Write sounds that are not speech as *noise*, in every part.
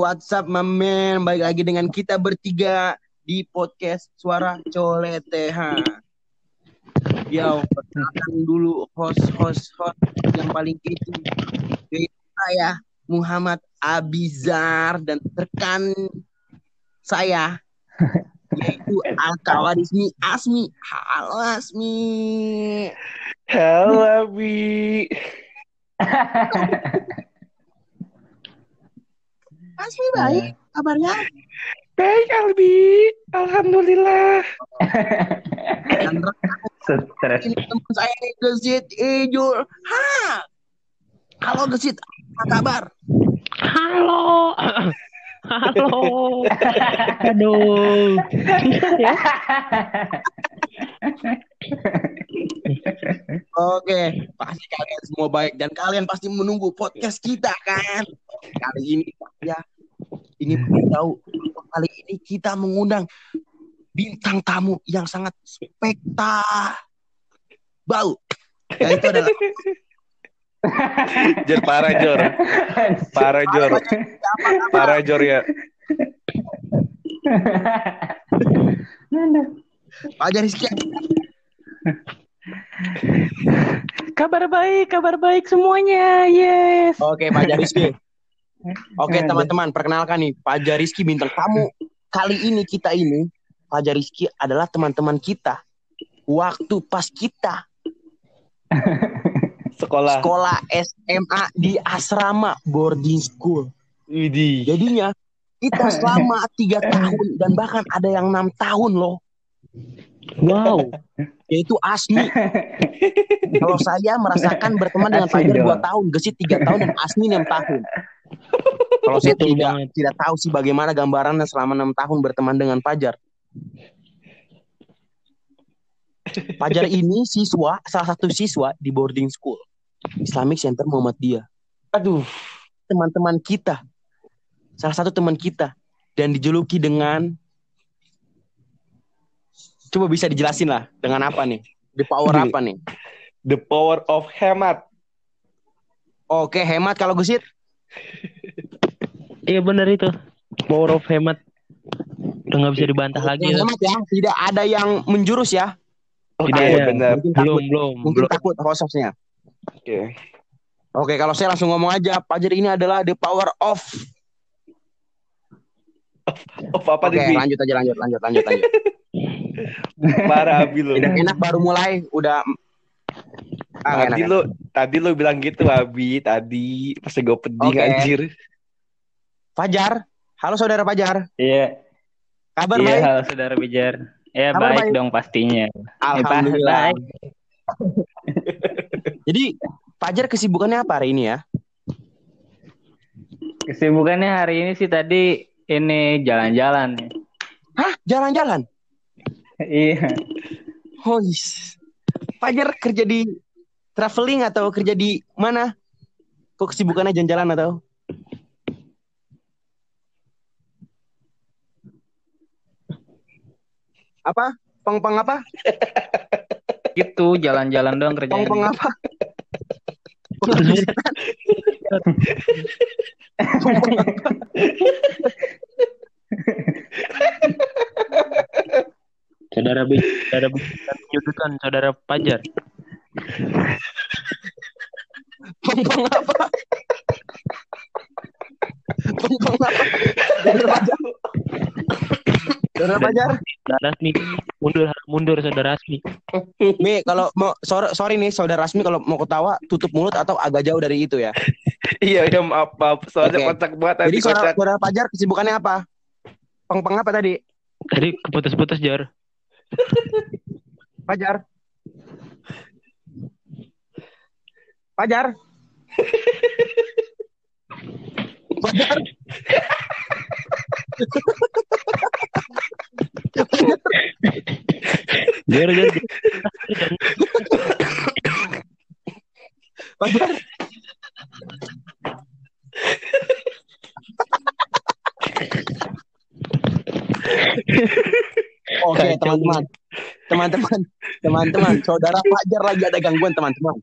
what's up mamen? Balik lagi dengan kita bertiga di podcast Suara Coleteha. Yo, perkenalkan dulu host-host host yang paling itu. Yaitu saya Muhammad Abizar dan rekan saya yaitu Alkawarismi Asmi. Halo Asmi. Halo Abi. *laughs* Asmi baik kabarnya. Baik Albi. Alhamdulillah. *laughs* Stres. ini teman saya nih Gesit Ijul. Ha. Halo Gesit, apa kabar? Halo. *laughs* Halo. Aduh. ya. Oke, pasti kalian semua baik dan kalian pasti menunggu podcast kita kan. Kali ini ya, ini tahu kali ini kita mengundang bintang tamu yang sangat spekta bau. Yaitu adalah *laughs* Jor parah Jor. Parah Jor. Parah Jor ya. Fajar Rizky. Kabar baik, kabar baik semuanya. Yes. Oke, Fajar Rizky. Oke, teman-teman, perkenalkan nih, Fajar Rizky bintang tamu. Kali ini kita ini, Fajar Rizky adalah teman-teman kita. Waktu pas kita *laughs* Sekolah. sekolah SMA di asrama boarding school. Widih. Jadinya kita *laughs* selama tiga tahun dan bahkan ada yang enam tahun loh, Wow. yaitu Asmi. *laughs* Kalau saya merasakan berteman dengan Fajar dua tahun, Gesit tiga tahun dan Asmi enam tahun. Kalau saya tidak banget. tidak tahu sih bagaimana gambarannya selama enam tahun berteman dengan Fajar. Fajar *laughs* ini siswa, salah satu siswa di boarding school Islamic Center Muhammadiyah. Aduh. teman-teman kita, salah satu teman kita, dan dijuluki dengan, coba bisa dijelasin lah dengan apa nih, the power apa nih? The power of hemat. Oke hemat kalau gesit, Iya benar itu. Power of hemat. Udah nggak bisa dibantah lagi. ya. hemat ya, tidak ada yang menjurus ya, Oke, Tidak ada. benar. mungkin Belum, takut, belum, mungkin belum. takut hostnya. Oke. Oke kalau saya langsung ngomong aja, Fajar ini adalah the power of. Oh, apa Oke? Bi? lanjut aja, lanjut, lanjut, lanjut, lanjut. *laughs* Parah Abi lu. Tidak enak baru mulai, udah. Ah, Tadi enak. lu tadi lu bilang gitu Abi, tadi pas gue peding Oke. anjir. Fajar, halo saudara Fajar, Iya, kabar iya baik? halo saudara Bijar. Ya Kabar baik baik? dong pastinya. Alhamdulillah. baik. Jadi Fajar kesibukannya apa hari ini ya? Kesibukannya hari ini sih tadi ini jalan-jalan. Hah? Jalan-jalan? Iya. Oh, yes. Fajar kerja di traveling atau kerja di mana? Kok kesibukannya jalan-jalan atau? Apa? Peng-peng apa? *laughs* Gitu jalan-jalan doang kerjaan. Peng-peng apa? Saudara Bi, saudara Bi, menyudutkan saudara Pajar. *laughs* Peng-peng apa? Peng-peng apa? Saudara Fajar. Saudara Fajar. Saudara Asmi, mundur, mundur saudara Asmi. *laughs* Mi, kalau mau sorry, sorry nih saudara Rasmi kalau mau ketawa tutup mulut atau agak jauh dari itu ya. *laughs* Iya, iya maaf, maaf. Soalnya Oke. kocak banget Jadi tadi saudara, saudara Fajar kesibukannya apa? Peng-peng apa tadi? Tadi keputus-putus Jar. Fajar. Fajar. Fajar. Jar, Jar. Jar. Fajar. Oke, Kacau. teman-teman. Teman-teman, teman-teman, saudara Fajar lagi ada gangguan, teman-teman.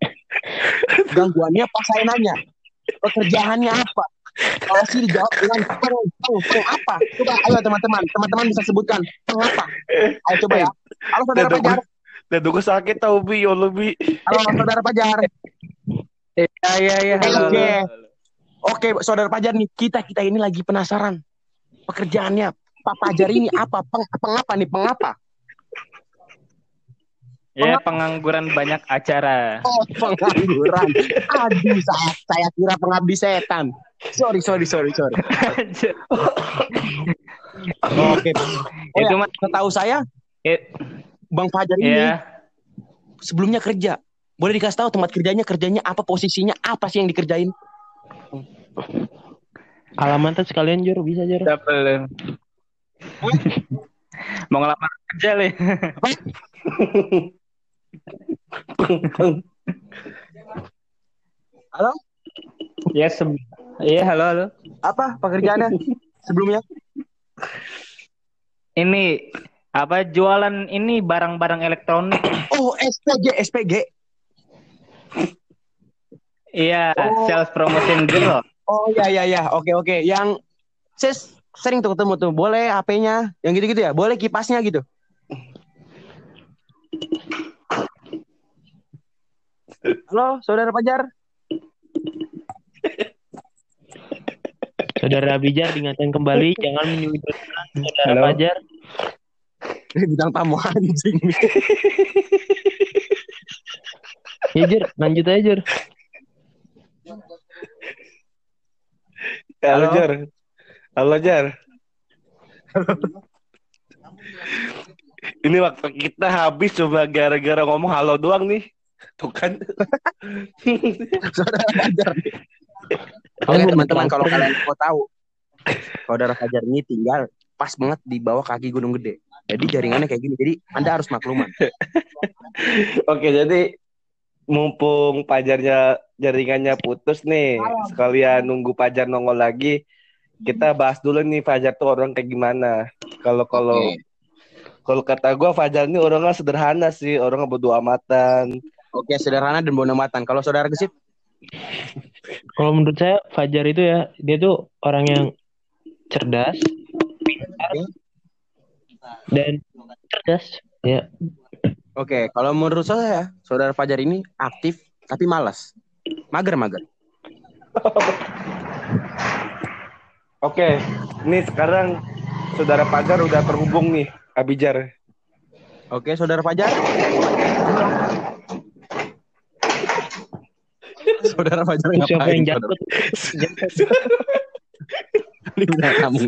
Gangguannya pas saya nanya, pekerjaannya apa? masih dijawab dengan peng, peng, peng apa? Coba ayo teman-teman, teman-teman bisa sebutkan peng apa? Ayo coba ya. Halo saudara Dan Fajar. Dan gue sakit tau Bi, ya Bi. Halo saudara Fajar. Iya iya iya. halo, Oke. Oke, saudara Fajar nih, kita kita ini lagi penasaran. Pekerjaannya Pak Fajar ini apa? Peng, peng apa nih? Peng apa? Ya pengangguran banyak acara. Oh, pengangguran. Aduh, saya, saya kira pengabdi setan. Sorry, sorry, sorry, sorry. Oke. Oh, Itu ya, mah setahu saya, it, Bang Fajar ini ya sebelumnya kerja. Boleh dikasih tahu tempat kerjanya, kerjanya apa, posisinya apa sih yang dikerjain? Alamatnya sekalian Jor, bisa udah belum. *laughs* Mau ngelamar kerja le. Halo? Ya se Iya halo halo. Apa pekerjaannya sebelumnya? Ini apa jualan ini barang-barang elektronik. Oh, SPG, SPG. Iya, Oh. sales promotion girl. Oh, ya, ya, ya. Oke, oke. Yang saya sering tuh ketemu tuh. Boleh HP-nya, yang gitu-gitu ya? Boleh kipasnya gitu. Halo, saudara Fajar. Saudara Bijar diingatkan kembali jangan menyudutkan Saudara Halo. Fajar. Eh, bintang tamu anjing. Ya Jor, lanjut aja Jor. Halo Halo. Jar. Halo Jar. Ini waktu kita habis cuma gara-gara ngomong halo doang nih. Tuh kan. saudara Fajar. Oke, teman-teman, kalau kalian mau tahu, saudara Fajar ini tinggal pas banget di bawah kaki Gunung Gede. Jadi jaringannya kayak gini. Jadi Anda harus makluman. Oke, jadi mumpung pajarnya jaringannya putus nih, sekalian nunggu pajar nongol lagi, kita bahas dulu nih Fajar tuh orang kayak gimana. Kalau kalau kalau kata gua Fajar ini orangnya sederhana sih, orangnya bodo amatan. Oke, sederhana dan bonamatan. Kalau saudara Gesit, Kalau menurut saya Fajar itu ya dia tuh orang yang cerdas, pintar, dan cerdas. Ya, Oke, kalau menurut saya, saudara Fajar ini aktif tapi malas. Mager-mager. *laughs* Oke, nih sekarang saudara Fajar udah terhubung nih, Abijar. Oke, saudara Fajar. *laughs* saudara Fajar Terus siapa ngapain? yang jatuh? *laughs* Kamu.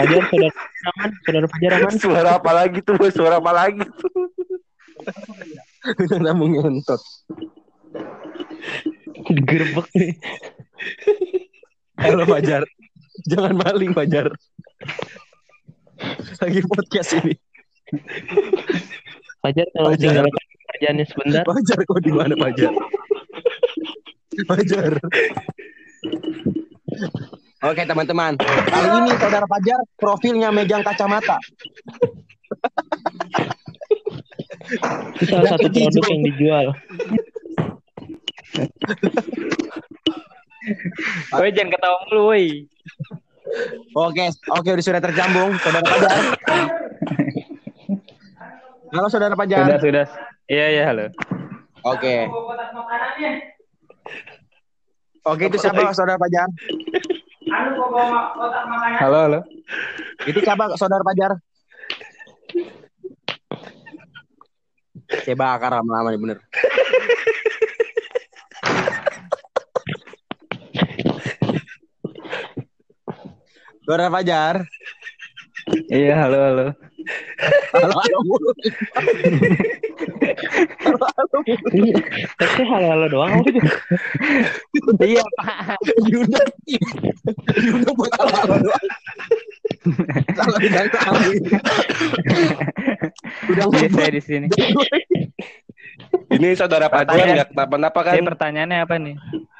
Fajar saudara aman, saudara Fajar aman. Suara apa lagi tuh? Suara apa lagi tuh? Kamu ngentot. Digerebek nih. Halo Fajar. Jangan maling Fajar. Lagi podcast ini. Fajar kalau tinggalkan kerjaannya sebentar. Fajar kok di mana Fajar? Fajar. Oke teman-teman, kali ini saudara Fajar profilnya megang kacamata. Itu salah satu produk yang dijual. Woi jangan ketawa mulu woi. Oke, oke udah sudah terjambung saudara Fajar. Halo saudara Sudah Fajar. sudah. Iya iya halo. Oke. Oke itu siapa saudara Fajar? Halo halo. Itu siapa saudara Fajar? Saya bakar lama-lama nih bener. Saudara Fajar. Iya halo halo. Halo, halo Iya, tapi halo-halo doang. Iya Pak. Diundang. Diundang buat halo, halo doang. Salah bidang ini. Udah saya di sini. Ini saudara Fajar Pertanyaan. nggak kenapa-napa kan? Saya pertanyaannya apa nih?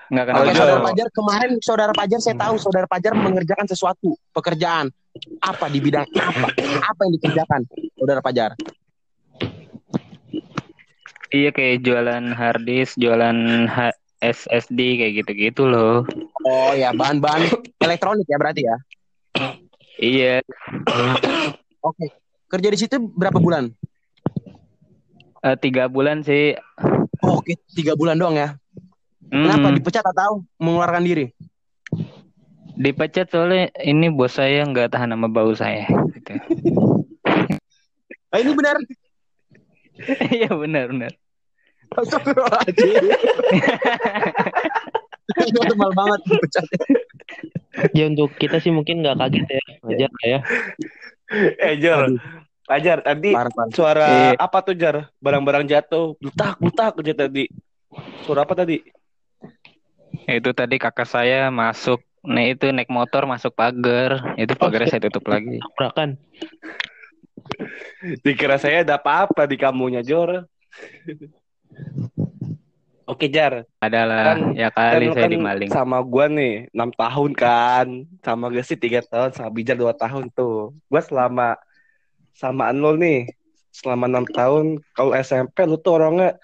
Oke, kenal. Halo. saudara Fajar kemarin saudara Fajar saya tahu saudara Fajar mengerjakan sesuatu pekerjaan apa di bidang apa apa yang dikerjakan saudara Fajar Iya kayak jualan harddisk, jualan H- SSD kayak gitu-gitu loh. oh ya bahan-bahan elektronik ya berarti ya. Iya, Oke. Kerja di situ berapa bulan? eh, tiga bulan sih. Oh, Oke, tiga bulan doang ya. Hmm, Kenapa dipecat atau mengeluarkan diri? Dipecat soalnya ini bos saya nggak tahan sama bau saya. Gitu. Ah, ini benar. Iya benar benar. Normal banget. Ya untuk kita sih mungkin nggak kaget ya. Wajar lah ya. Eh Jar, Ajar tadi Parah, parah. suara Iya. apa tuh Jar? Barang-barang jatuh, butak butak aja tadi. Suara apa tadi? Itu tadi kakak saya masuk, nah itu naik motor masuk pagar, itu pagarnya saya tutup lagi. Tabrakan. *laughs* Dikira saya ada apa-apa di kamunya Jor. Oke Jar, Adalah Kan- ya kan kali lu saya kan dimaling. sama gua nih 6 tahun kan, sama gue sih 3 tahun, sama Bijar 2 tahun tuh. Gua selama samaan lo nih, selama 6 tahun, kalau SMP lu tuh orangnya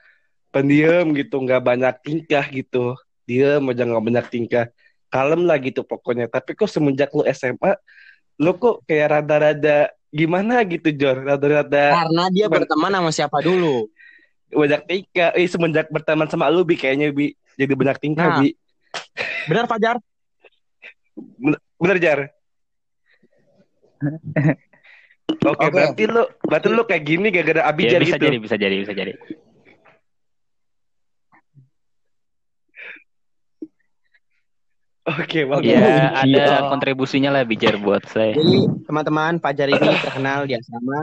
pendiam gitu, nggak banyak tingkah gitu. Diam aja nggak banyak tingkah. Kalem lah gitu pokoknya. Tapi kok semenjak lu SMA, lu kok kayak rada-rada gimana gitu Jor, rada-rada Karena dia Ben- berteman sama siapa dulu? banyak tingkah. Eh semenjak berteman sama lu bi kayaknya bi jadi banyak tingkah Nah. bi. Benar Fajar? Bener Jar? *laughs* Oke, Oke. berarti lu berarti lu kayak gini gara-gara Ya Abijar bisa gitu. jadi, bisa jadi, bisa jadi. Oke, bagus. Ya ada Iya. kontribusinya lah bijar buat saya. Jadi teman-teman Fajar ini terkenal di asrama.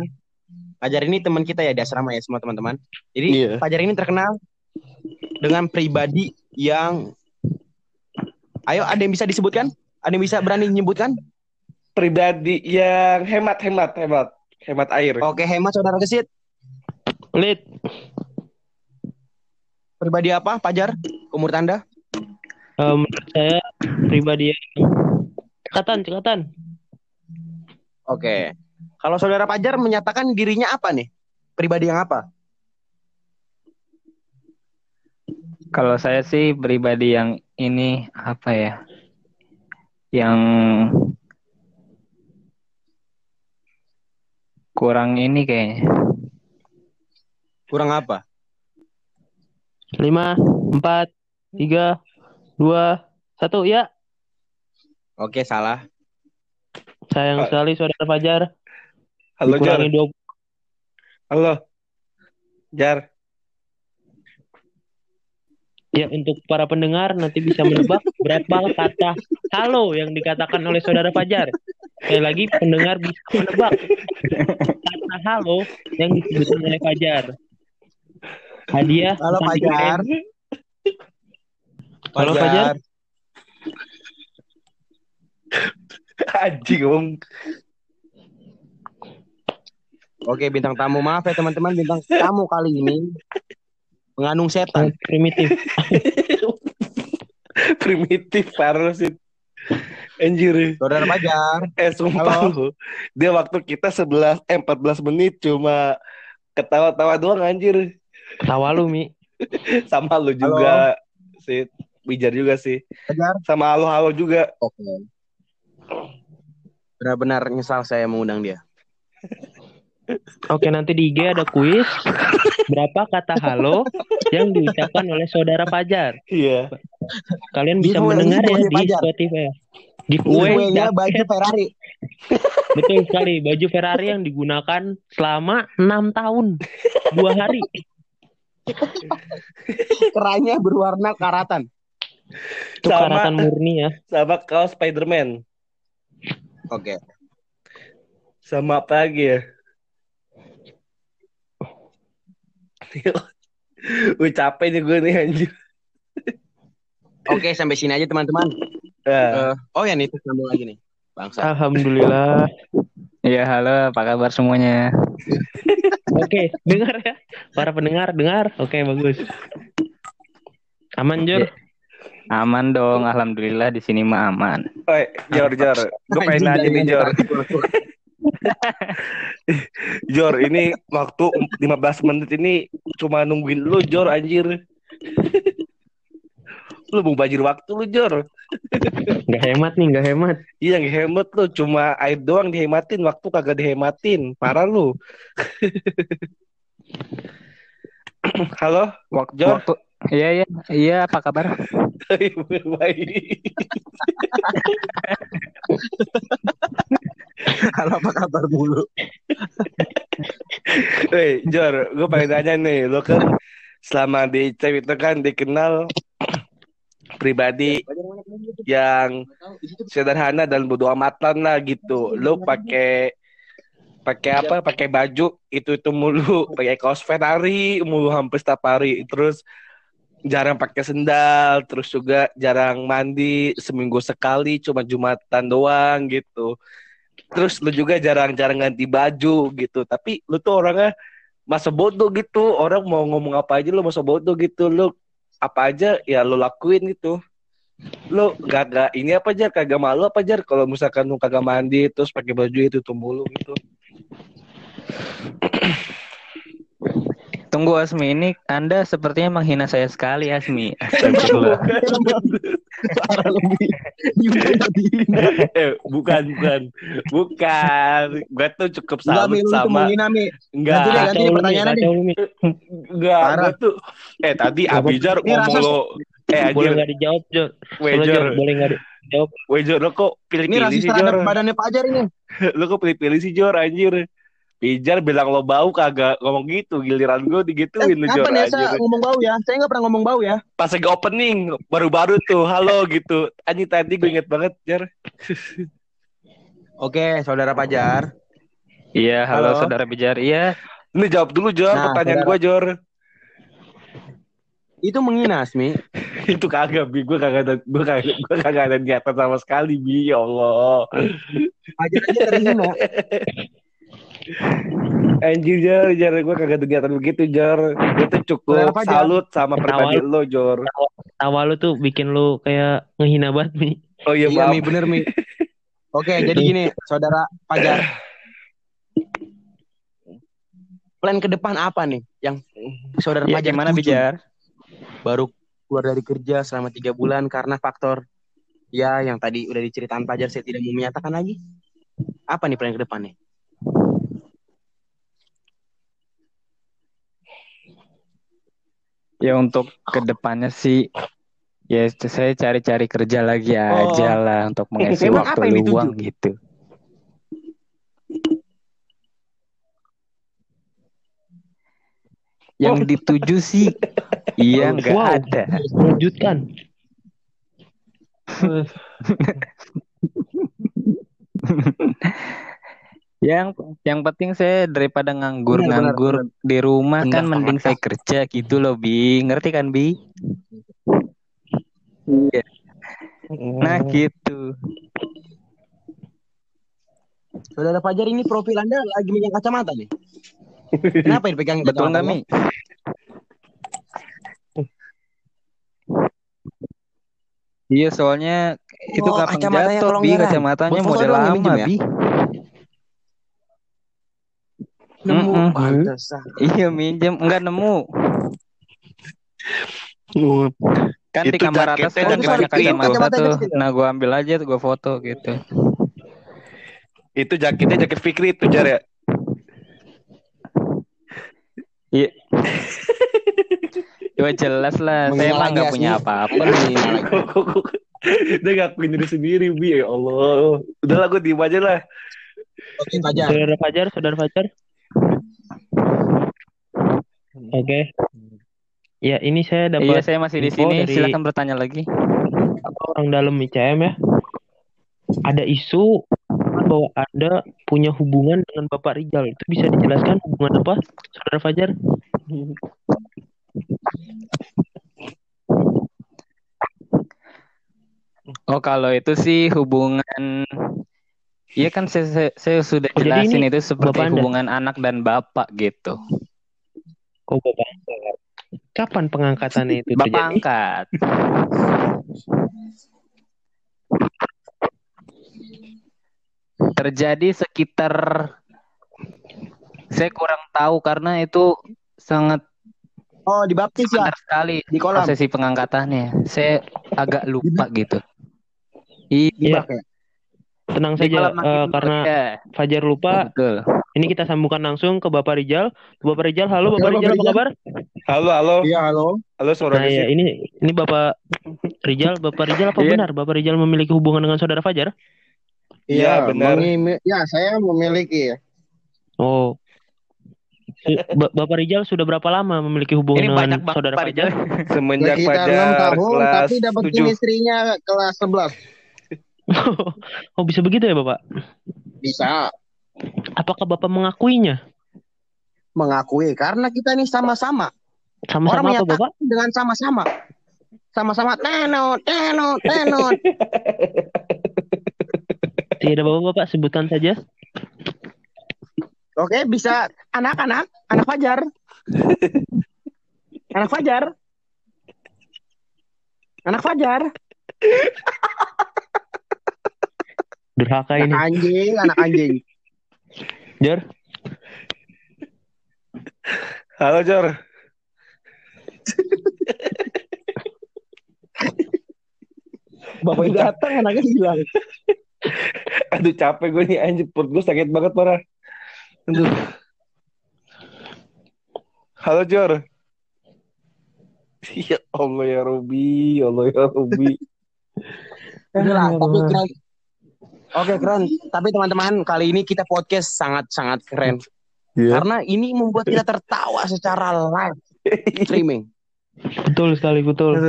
Fajar ini teman kita ya di asrama ya semua teman-teman. Jadi Iya. Fajar ini terkenal dengan pribadi yang Ayo ada yang bisa disebutkan? Ada yang bisa berani menyebutkan? Pribadi yang hemat hemat hemat hemat air. Oke, hemat saudara kesit. Pelit. Pribadi apa, Fajar? Umur Anda? Eh, menurut saya pribadi yang cekatan, cekatan. Oke. Kalau saudara Fajar menyatakan dirinya apa nih? Pribadi yang apa? Kalau saya sih pribadi yang ini apa ya? Yang kurang ini kayaknya. Kurang apa? Lima, empat, tiga, dua, satu. Ya, Oke, salah. sayang Ah. sekali saudara Fajar. Halo Jar. Dikurangi dua. Halo. Jar. Ya, untuk para pendengar nanti bisa menebak *laughs* berapa kata halo yang dikatakan oleh saudara Fajar. Sekali lagi pendengar bisa menebak kata halo yang disebutkan oleh Fajar. Hadiah. Halo, Fajar. Halo, Fajar. *laughs* Anjing ngomong. Oke, bintang tamu. Maaf ya teman-teman, bintang tamu kali ini mengandung setan. Sangat primitif. *laughs* Primitif parah sih. Anjir. Saudara Fajar. Eh sumpah lu. Dia waktu kita 11 eh 14 menit cuma ketawa-tawa doang anjir. Tawa lu, Mi. *laughs* Sama lu juga sih. Bijar juga sih. Fajar. Sama halo-halo juga. Oke. Benar-benar nyesal saya mengundang dia. Oke, nanti di IG ada kuis. Berapa kata halo yang diucapkan oleh saudara Fajar? Iya. Kalian bisa Giveaway, mendengar ya di. Spotify. Giveaway, Giveaway-nya baju Ferrari. betul sekali. Baju Ferrari yang digunakan selama enam tahun, dua hari. Kerahnya berwarna karatan. Itu Sama. karatan murni ya. Sama kaos Spider-Man. Oke. Sama apa lagi ya? *laughs* Wih capek nih gue nih anjir. Oke, sampai sini aja teman-teman. Nah, Eh, oh ya nih, sambung lagi nih. Bangsa. Alhamdulillah. Iya, halo, apa kabar semuanya? Oke, dengar ya. Para pendengar, dengar. Oke, bagus. Aman, Jor. Aman dong, alhamdulillah di sini mah aman. Oi, Jor, Jor. Gue pengen nanya nih, Jor. *laughs* Jor, ini waktu 15 menit ini cuma nungguin lu, Jor, anjir. *laughs* Lu mau bajir waktu lu, Jor. Nggak hemat nih, nggak hemat. Iya, nggak hemat lu. Cuma air doang dihematin, waktu kagak dihematin. Parah lu. *laughs* Halo, Waktu, Jor. waktu Iya iya iya apa kabar? Baik. Halo apa kabar mulu? Hei, Jor, gue pengen tanya nih, lo kan selama di ICEP itu kan dikenal pribadi yang sederhana dan bodo amatan lah gitu. Lo pakai pakai apa? Pakai baju itu itu mulu, pakai kaos Ferrari mulu hampir setiap hari. Terus jarang pakai sendal, terus juga jarang mandi seminggu sekali, cuma jumatan doang gitu. Terus lu juga jarang-jarang ganti baju gitu. Tapi lu tuh orangnya masa bodoh gitu. Orang mau ngomong apa aja lu masa bodoh gitu. Lu apa aja ya lu lakuin gitu. Lu gak, gak ini apa aja kagak malu apa aja kalau misalkan lu kagak mandi terus pakai baju itu tuh mulu gitu. *clears throat* Tunggu Asmi ini Anda sepertinya menghina saya sekali Asmi. Astagfirullah. Eh, bukan bukan bukan gue tuh cukup Enggak, salut lu tuh sama menghina, Mi. enggak Ganti deh, ganti pertanyaannya, Mi. enggak gue tuh eh tadi Abijar Ini ngomong lo eh Boleh nggak dijawab, Jor? Weh, Boleh, nggak dijawab? Weh Jor lo kok Ini pilih-pilih rasis sih terhadap Jor badannya Pajar ini. Lo kok pilih-pilih sih Jor anjir Pijar bilang lo bau kagak ngomong gitu Giliran gue digituin lu Jor Kapan ya saya ngomong bau ya? Saya nggak pernah ngomong bau ya. Pas lagi opening Baru-baru tuh Halo gitu Anjir tadi gue inget banget Jor *laughs* Oke, saudara Pajar. Iya, halo, Halo. saudara Bijar. Iya. Ini jawab dulu Jor Nah, Pertanyaan saudara. gue Jor Itu menghina, Asmi. *laughs* Itu kagak Bi Gue kagak ada Gue kagak, gue kagak ada niatan sama sekali Bi Ya Allah Pajar aja terhina. *laughs* Anjir Jor Jor Gue kagak ada niatan begitu Jor Gue tuh cukup Kenapa, Jar? salut sama pribadi lo Jor Tawa lu tuh bikin lu kayak ngehina banget, Mi. Oh iya Iya, Mi, bener, Mi. Oke, jadi gini, saudara Pajar. Plan ke depan apa nih yang saudara Iya, Pajar gimana tuju? Bijar? Baru keluar dari kerja selama tiga bulan karena faktor ya yang tadi udah diceritain Pajar saya tidak mau menyatakan lagi. Apa nih plan ke depan nih? Ya untuk ke depannya sih ya saya cari-cari kerja lagi Oh. aja lah untuk mengisi Memang waktu apa yang dituju? luang gitu. Yang dituju sih *laughs* iya nggak Wow. ada. Mengejutkan. *laughs* Yang yang penting saya daripada Benar, benar, nganggur-nganggur di rumah Benar, kan mending sangat. saya kerja gitu loh Bi. Ngerti kan Bi? Iya. Nah gitu. Saudara Pajar ini profil Anda lagi megang kacamata nih. Kenapa ini pegang Betul nggak kacamatanya? Mi? Iya soalnya itu Oh, kapan kacamatanya jatuh Bi kacamatanya model lama minjem ya? Bi. Nemu Mm-mm. pantesan. Iya minjem enggak nemu. Kan di Itu kamar atas kan banyak kacamata kacamata tuh. Nah gua ambil aja tuh gua foto gitu. Itu jaketnya jaket Fikri itu Jar ya Iya. *laughs* Ya jelas lah, saya lagi, nggak punya apa-apa nih. *laughs* Dia ngakuin diri sendiri Bi Ya Allah Udah lah gue diem aja lah Oke, Pajar. Saudara Fajar, saudara Fajar. Oke. Ya, ini saya Iya, dapat saya masih di sini. dari- Silakan bertanya lagi. orang dalam ICM ya. Ada isu bahwa Anda punya hubungan dengan Bapak Rijal. Itu bisa dijelaskan hubungan apa, saudara Fajar? Oh, kalau itu sih hubungan Iya kan saya, saya, saya sudah Oh, jadi jelasin ini itu seperti Bapak Anda? hubungan anak dan bapak gitu. Oh, Bapak. Kapan pengangkatannya itu Bapak terjadi? angkat. Terjadi sekitar saya kurang tahu karena itu sangat Oh, dibaptis ya sekali di kolam. prosesi pengangkatannya. Saya agak lupa gitu. Iya. ya. Tenang Di saja eh, makin karena ya, Fajar lupa. betul. Ini kita sambungkan langsung ke Bapak Rijal. Bapak Rijal, halo Bapak Bapak Rijal, apa Rijal. kabar? Halo, halo. Iya, halo. Halo, suara Nah, ya, ini ini Bapak Rijal, Bapak Rijal apa Iya. benar Bapak Rijal memiliki hubungan dengan saudara Fajar? Iya, benar. mengimi- Ya, saya memiliki. Oh. Su- Ba- Bapak Rijal sudah berapa lama memiliki hubungan Ini dengan banyak banget saudara Pak Fajar? Rijal. Semenjak Sekitar Fajar 6 tahun, kelas tapi dapetin 7. istrinya kelas 11. *laughs* oh, bisa begitu ya, Bapak? Bisa Apakah Bapak mengakuinya? mengakui karena kita ini sama-sama. Sama-sama apa, Bapak? dengan sama-sama. Sama-sama tenot, tenot, tenot. *laughs* Tidak apa-apa, Bapak, sebutkan saja. Oke, bisa anak-anak, anak Fajar. *laughs* Anak Fajar. Anak Fajar. Durhaka ini. Anak anjing, anak anjing. *laughs* Jar, Halo, Jor. *laughs* Bapak datang, anaknya hilang. *laughs* Aduh, capek gue nih, anjir. Perut gue sakit banget, parah. Aduh. Halo, Jor. Ya Allah ya Robi, ya Allah ya Robi. Udah lah, tapi Oke, keren. Tapi teman-teman, kali ini kita podcast sangat-sangat keren. Iya. Karena ini membuat kita tertawa secara live streaming. betul sekali, betul.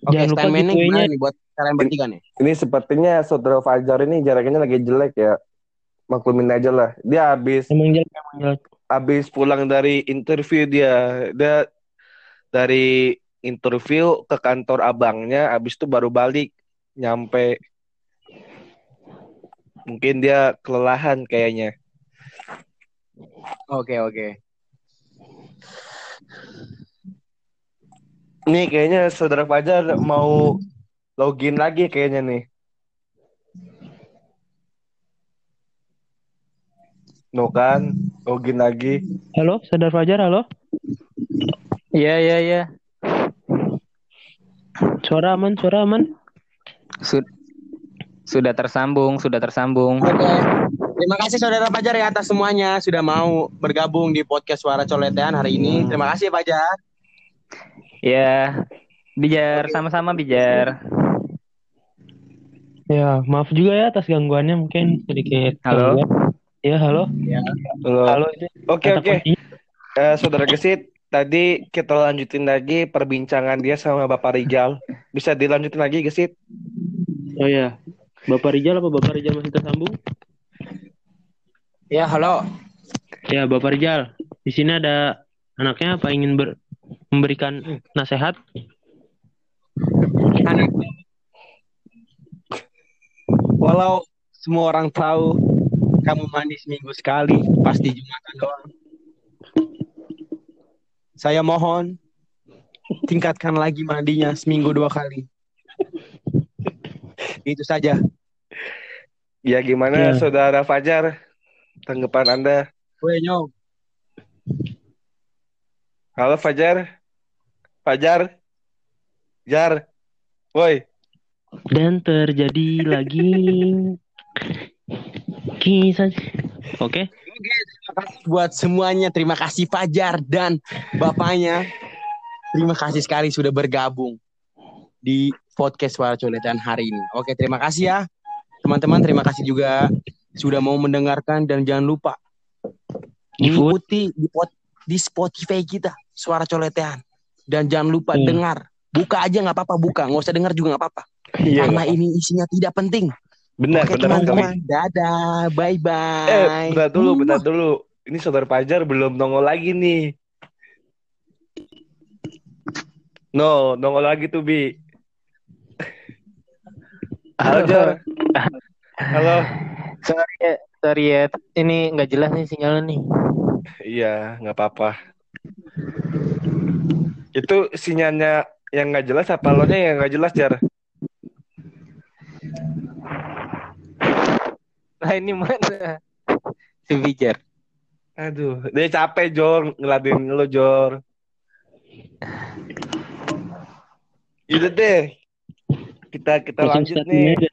Oke, Jangan lupa gimana nih buat kalian bertiga nih? Ini sepertinya saudara Fajar ini jaraknya lagi jelek ya. Maklumin aja lah. Dia habis Emang jelek, emang jelek. habis pulang dari interview dia. Dia dari interview ke kantor abangnya, habis itu baru balik nyampe. Mungkin dia kelelahan kayaknya. Oke, oke. Nih kayaknya saudara Fajar mau login lagi kayaknya nih. No kan, login lagi. Halo, saudara Fajar, halo. Iya, iya, iya. Suara aman, suara aman. Sud- sudah tersambung, sudah tersambung. Oke. Terima kasih saudara Fajar ya atas semuanya sudah mau bergabung di podcast Suara Coletean hari ini. Terima kasih Fajar. Ya, Bijar, sama-sama Bijar. Ya, maaf juga ya atas gangguannya mungkin sedikit. Halo. gangguan. Ya, halo. Halo. Halo. ini Oke kata oke. Eh, saudara Gesit, tadi kita lanjutin lagi perbincangan dia sama Bapak Rijal. Bisa dilanjutin lagi Gesit? Oh ya. Bapak Rijal apa Bapak Rijal masih tersambung? Ya, halo. Ya, Bapak Rijal. Di sini ada anaknya apa ingin ber- memberikan nasihat? Walau semua orang tahu kamu mandi seminggu sekali, pasti Jumatan doang. Saya mohon tingkatkan lagi mandinya seminggu dua kali. Itu saja. Ya gimana Ya. saudara Fajar? Tanggapan Anda? Gue nyong. Halo Fajar? Fajar? Jar? Woi, Dan terjadi lagi kisah. Oke. Terima kasih buat semuanya. Terima kasih Fajar dan bapaknya. Terima kasih sekali sudah bergabung di podcast Suara Coletan hari ini. Oke, terima kasih ya. Teman-teman, terima kasih juga sudah mau mendengarkan dan jangan lupa mengikuti di, pot- di Spotify kita Suara Coletean. Dan jangan lupa Hmm. dengar. Buka aja nggak apa-apa, buka. Nggak usah dengar juga nggak apa-apa. iya Karena ini isinya tidak penting. benar Oke, benar teman-teman. Dadah. Bye-bye. Eh, bentar dulu, bentar dulu. Ini saudara Fajar belum nongol lagi nih. No, nongol lagi tuh Bi. Halo Jar. *laughs* Halo. *sighs* Sorry ya, sorry ya. Ini nggak jelas nih sinyalnya nih. Iya, nggak apa-apa. Itu sinyalnya yang nggak jelas apa lo yang nggak jelas Jar? Nah ini mana? Si Bijar. Aduh, dia capek Jor ngeladenin lo Jor. *sighs* Itu deh. Kita kita lanjut nih. aja.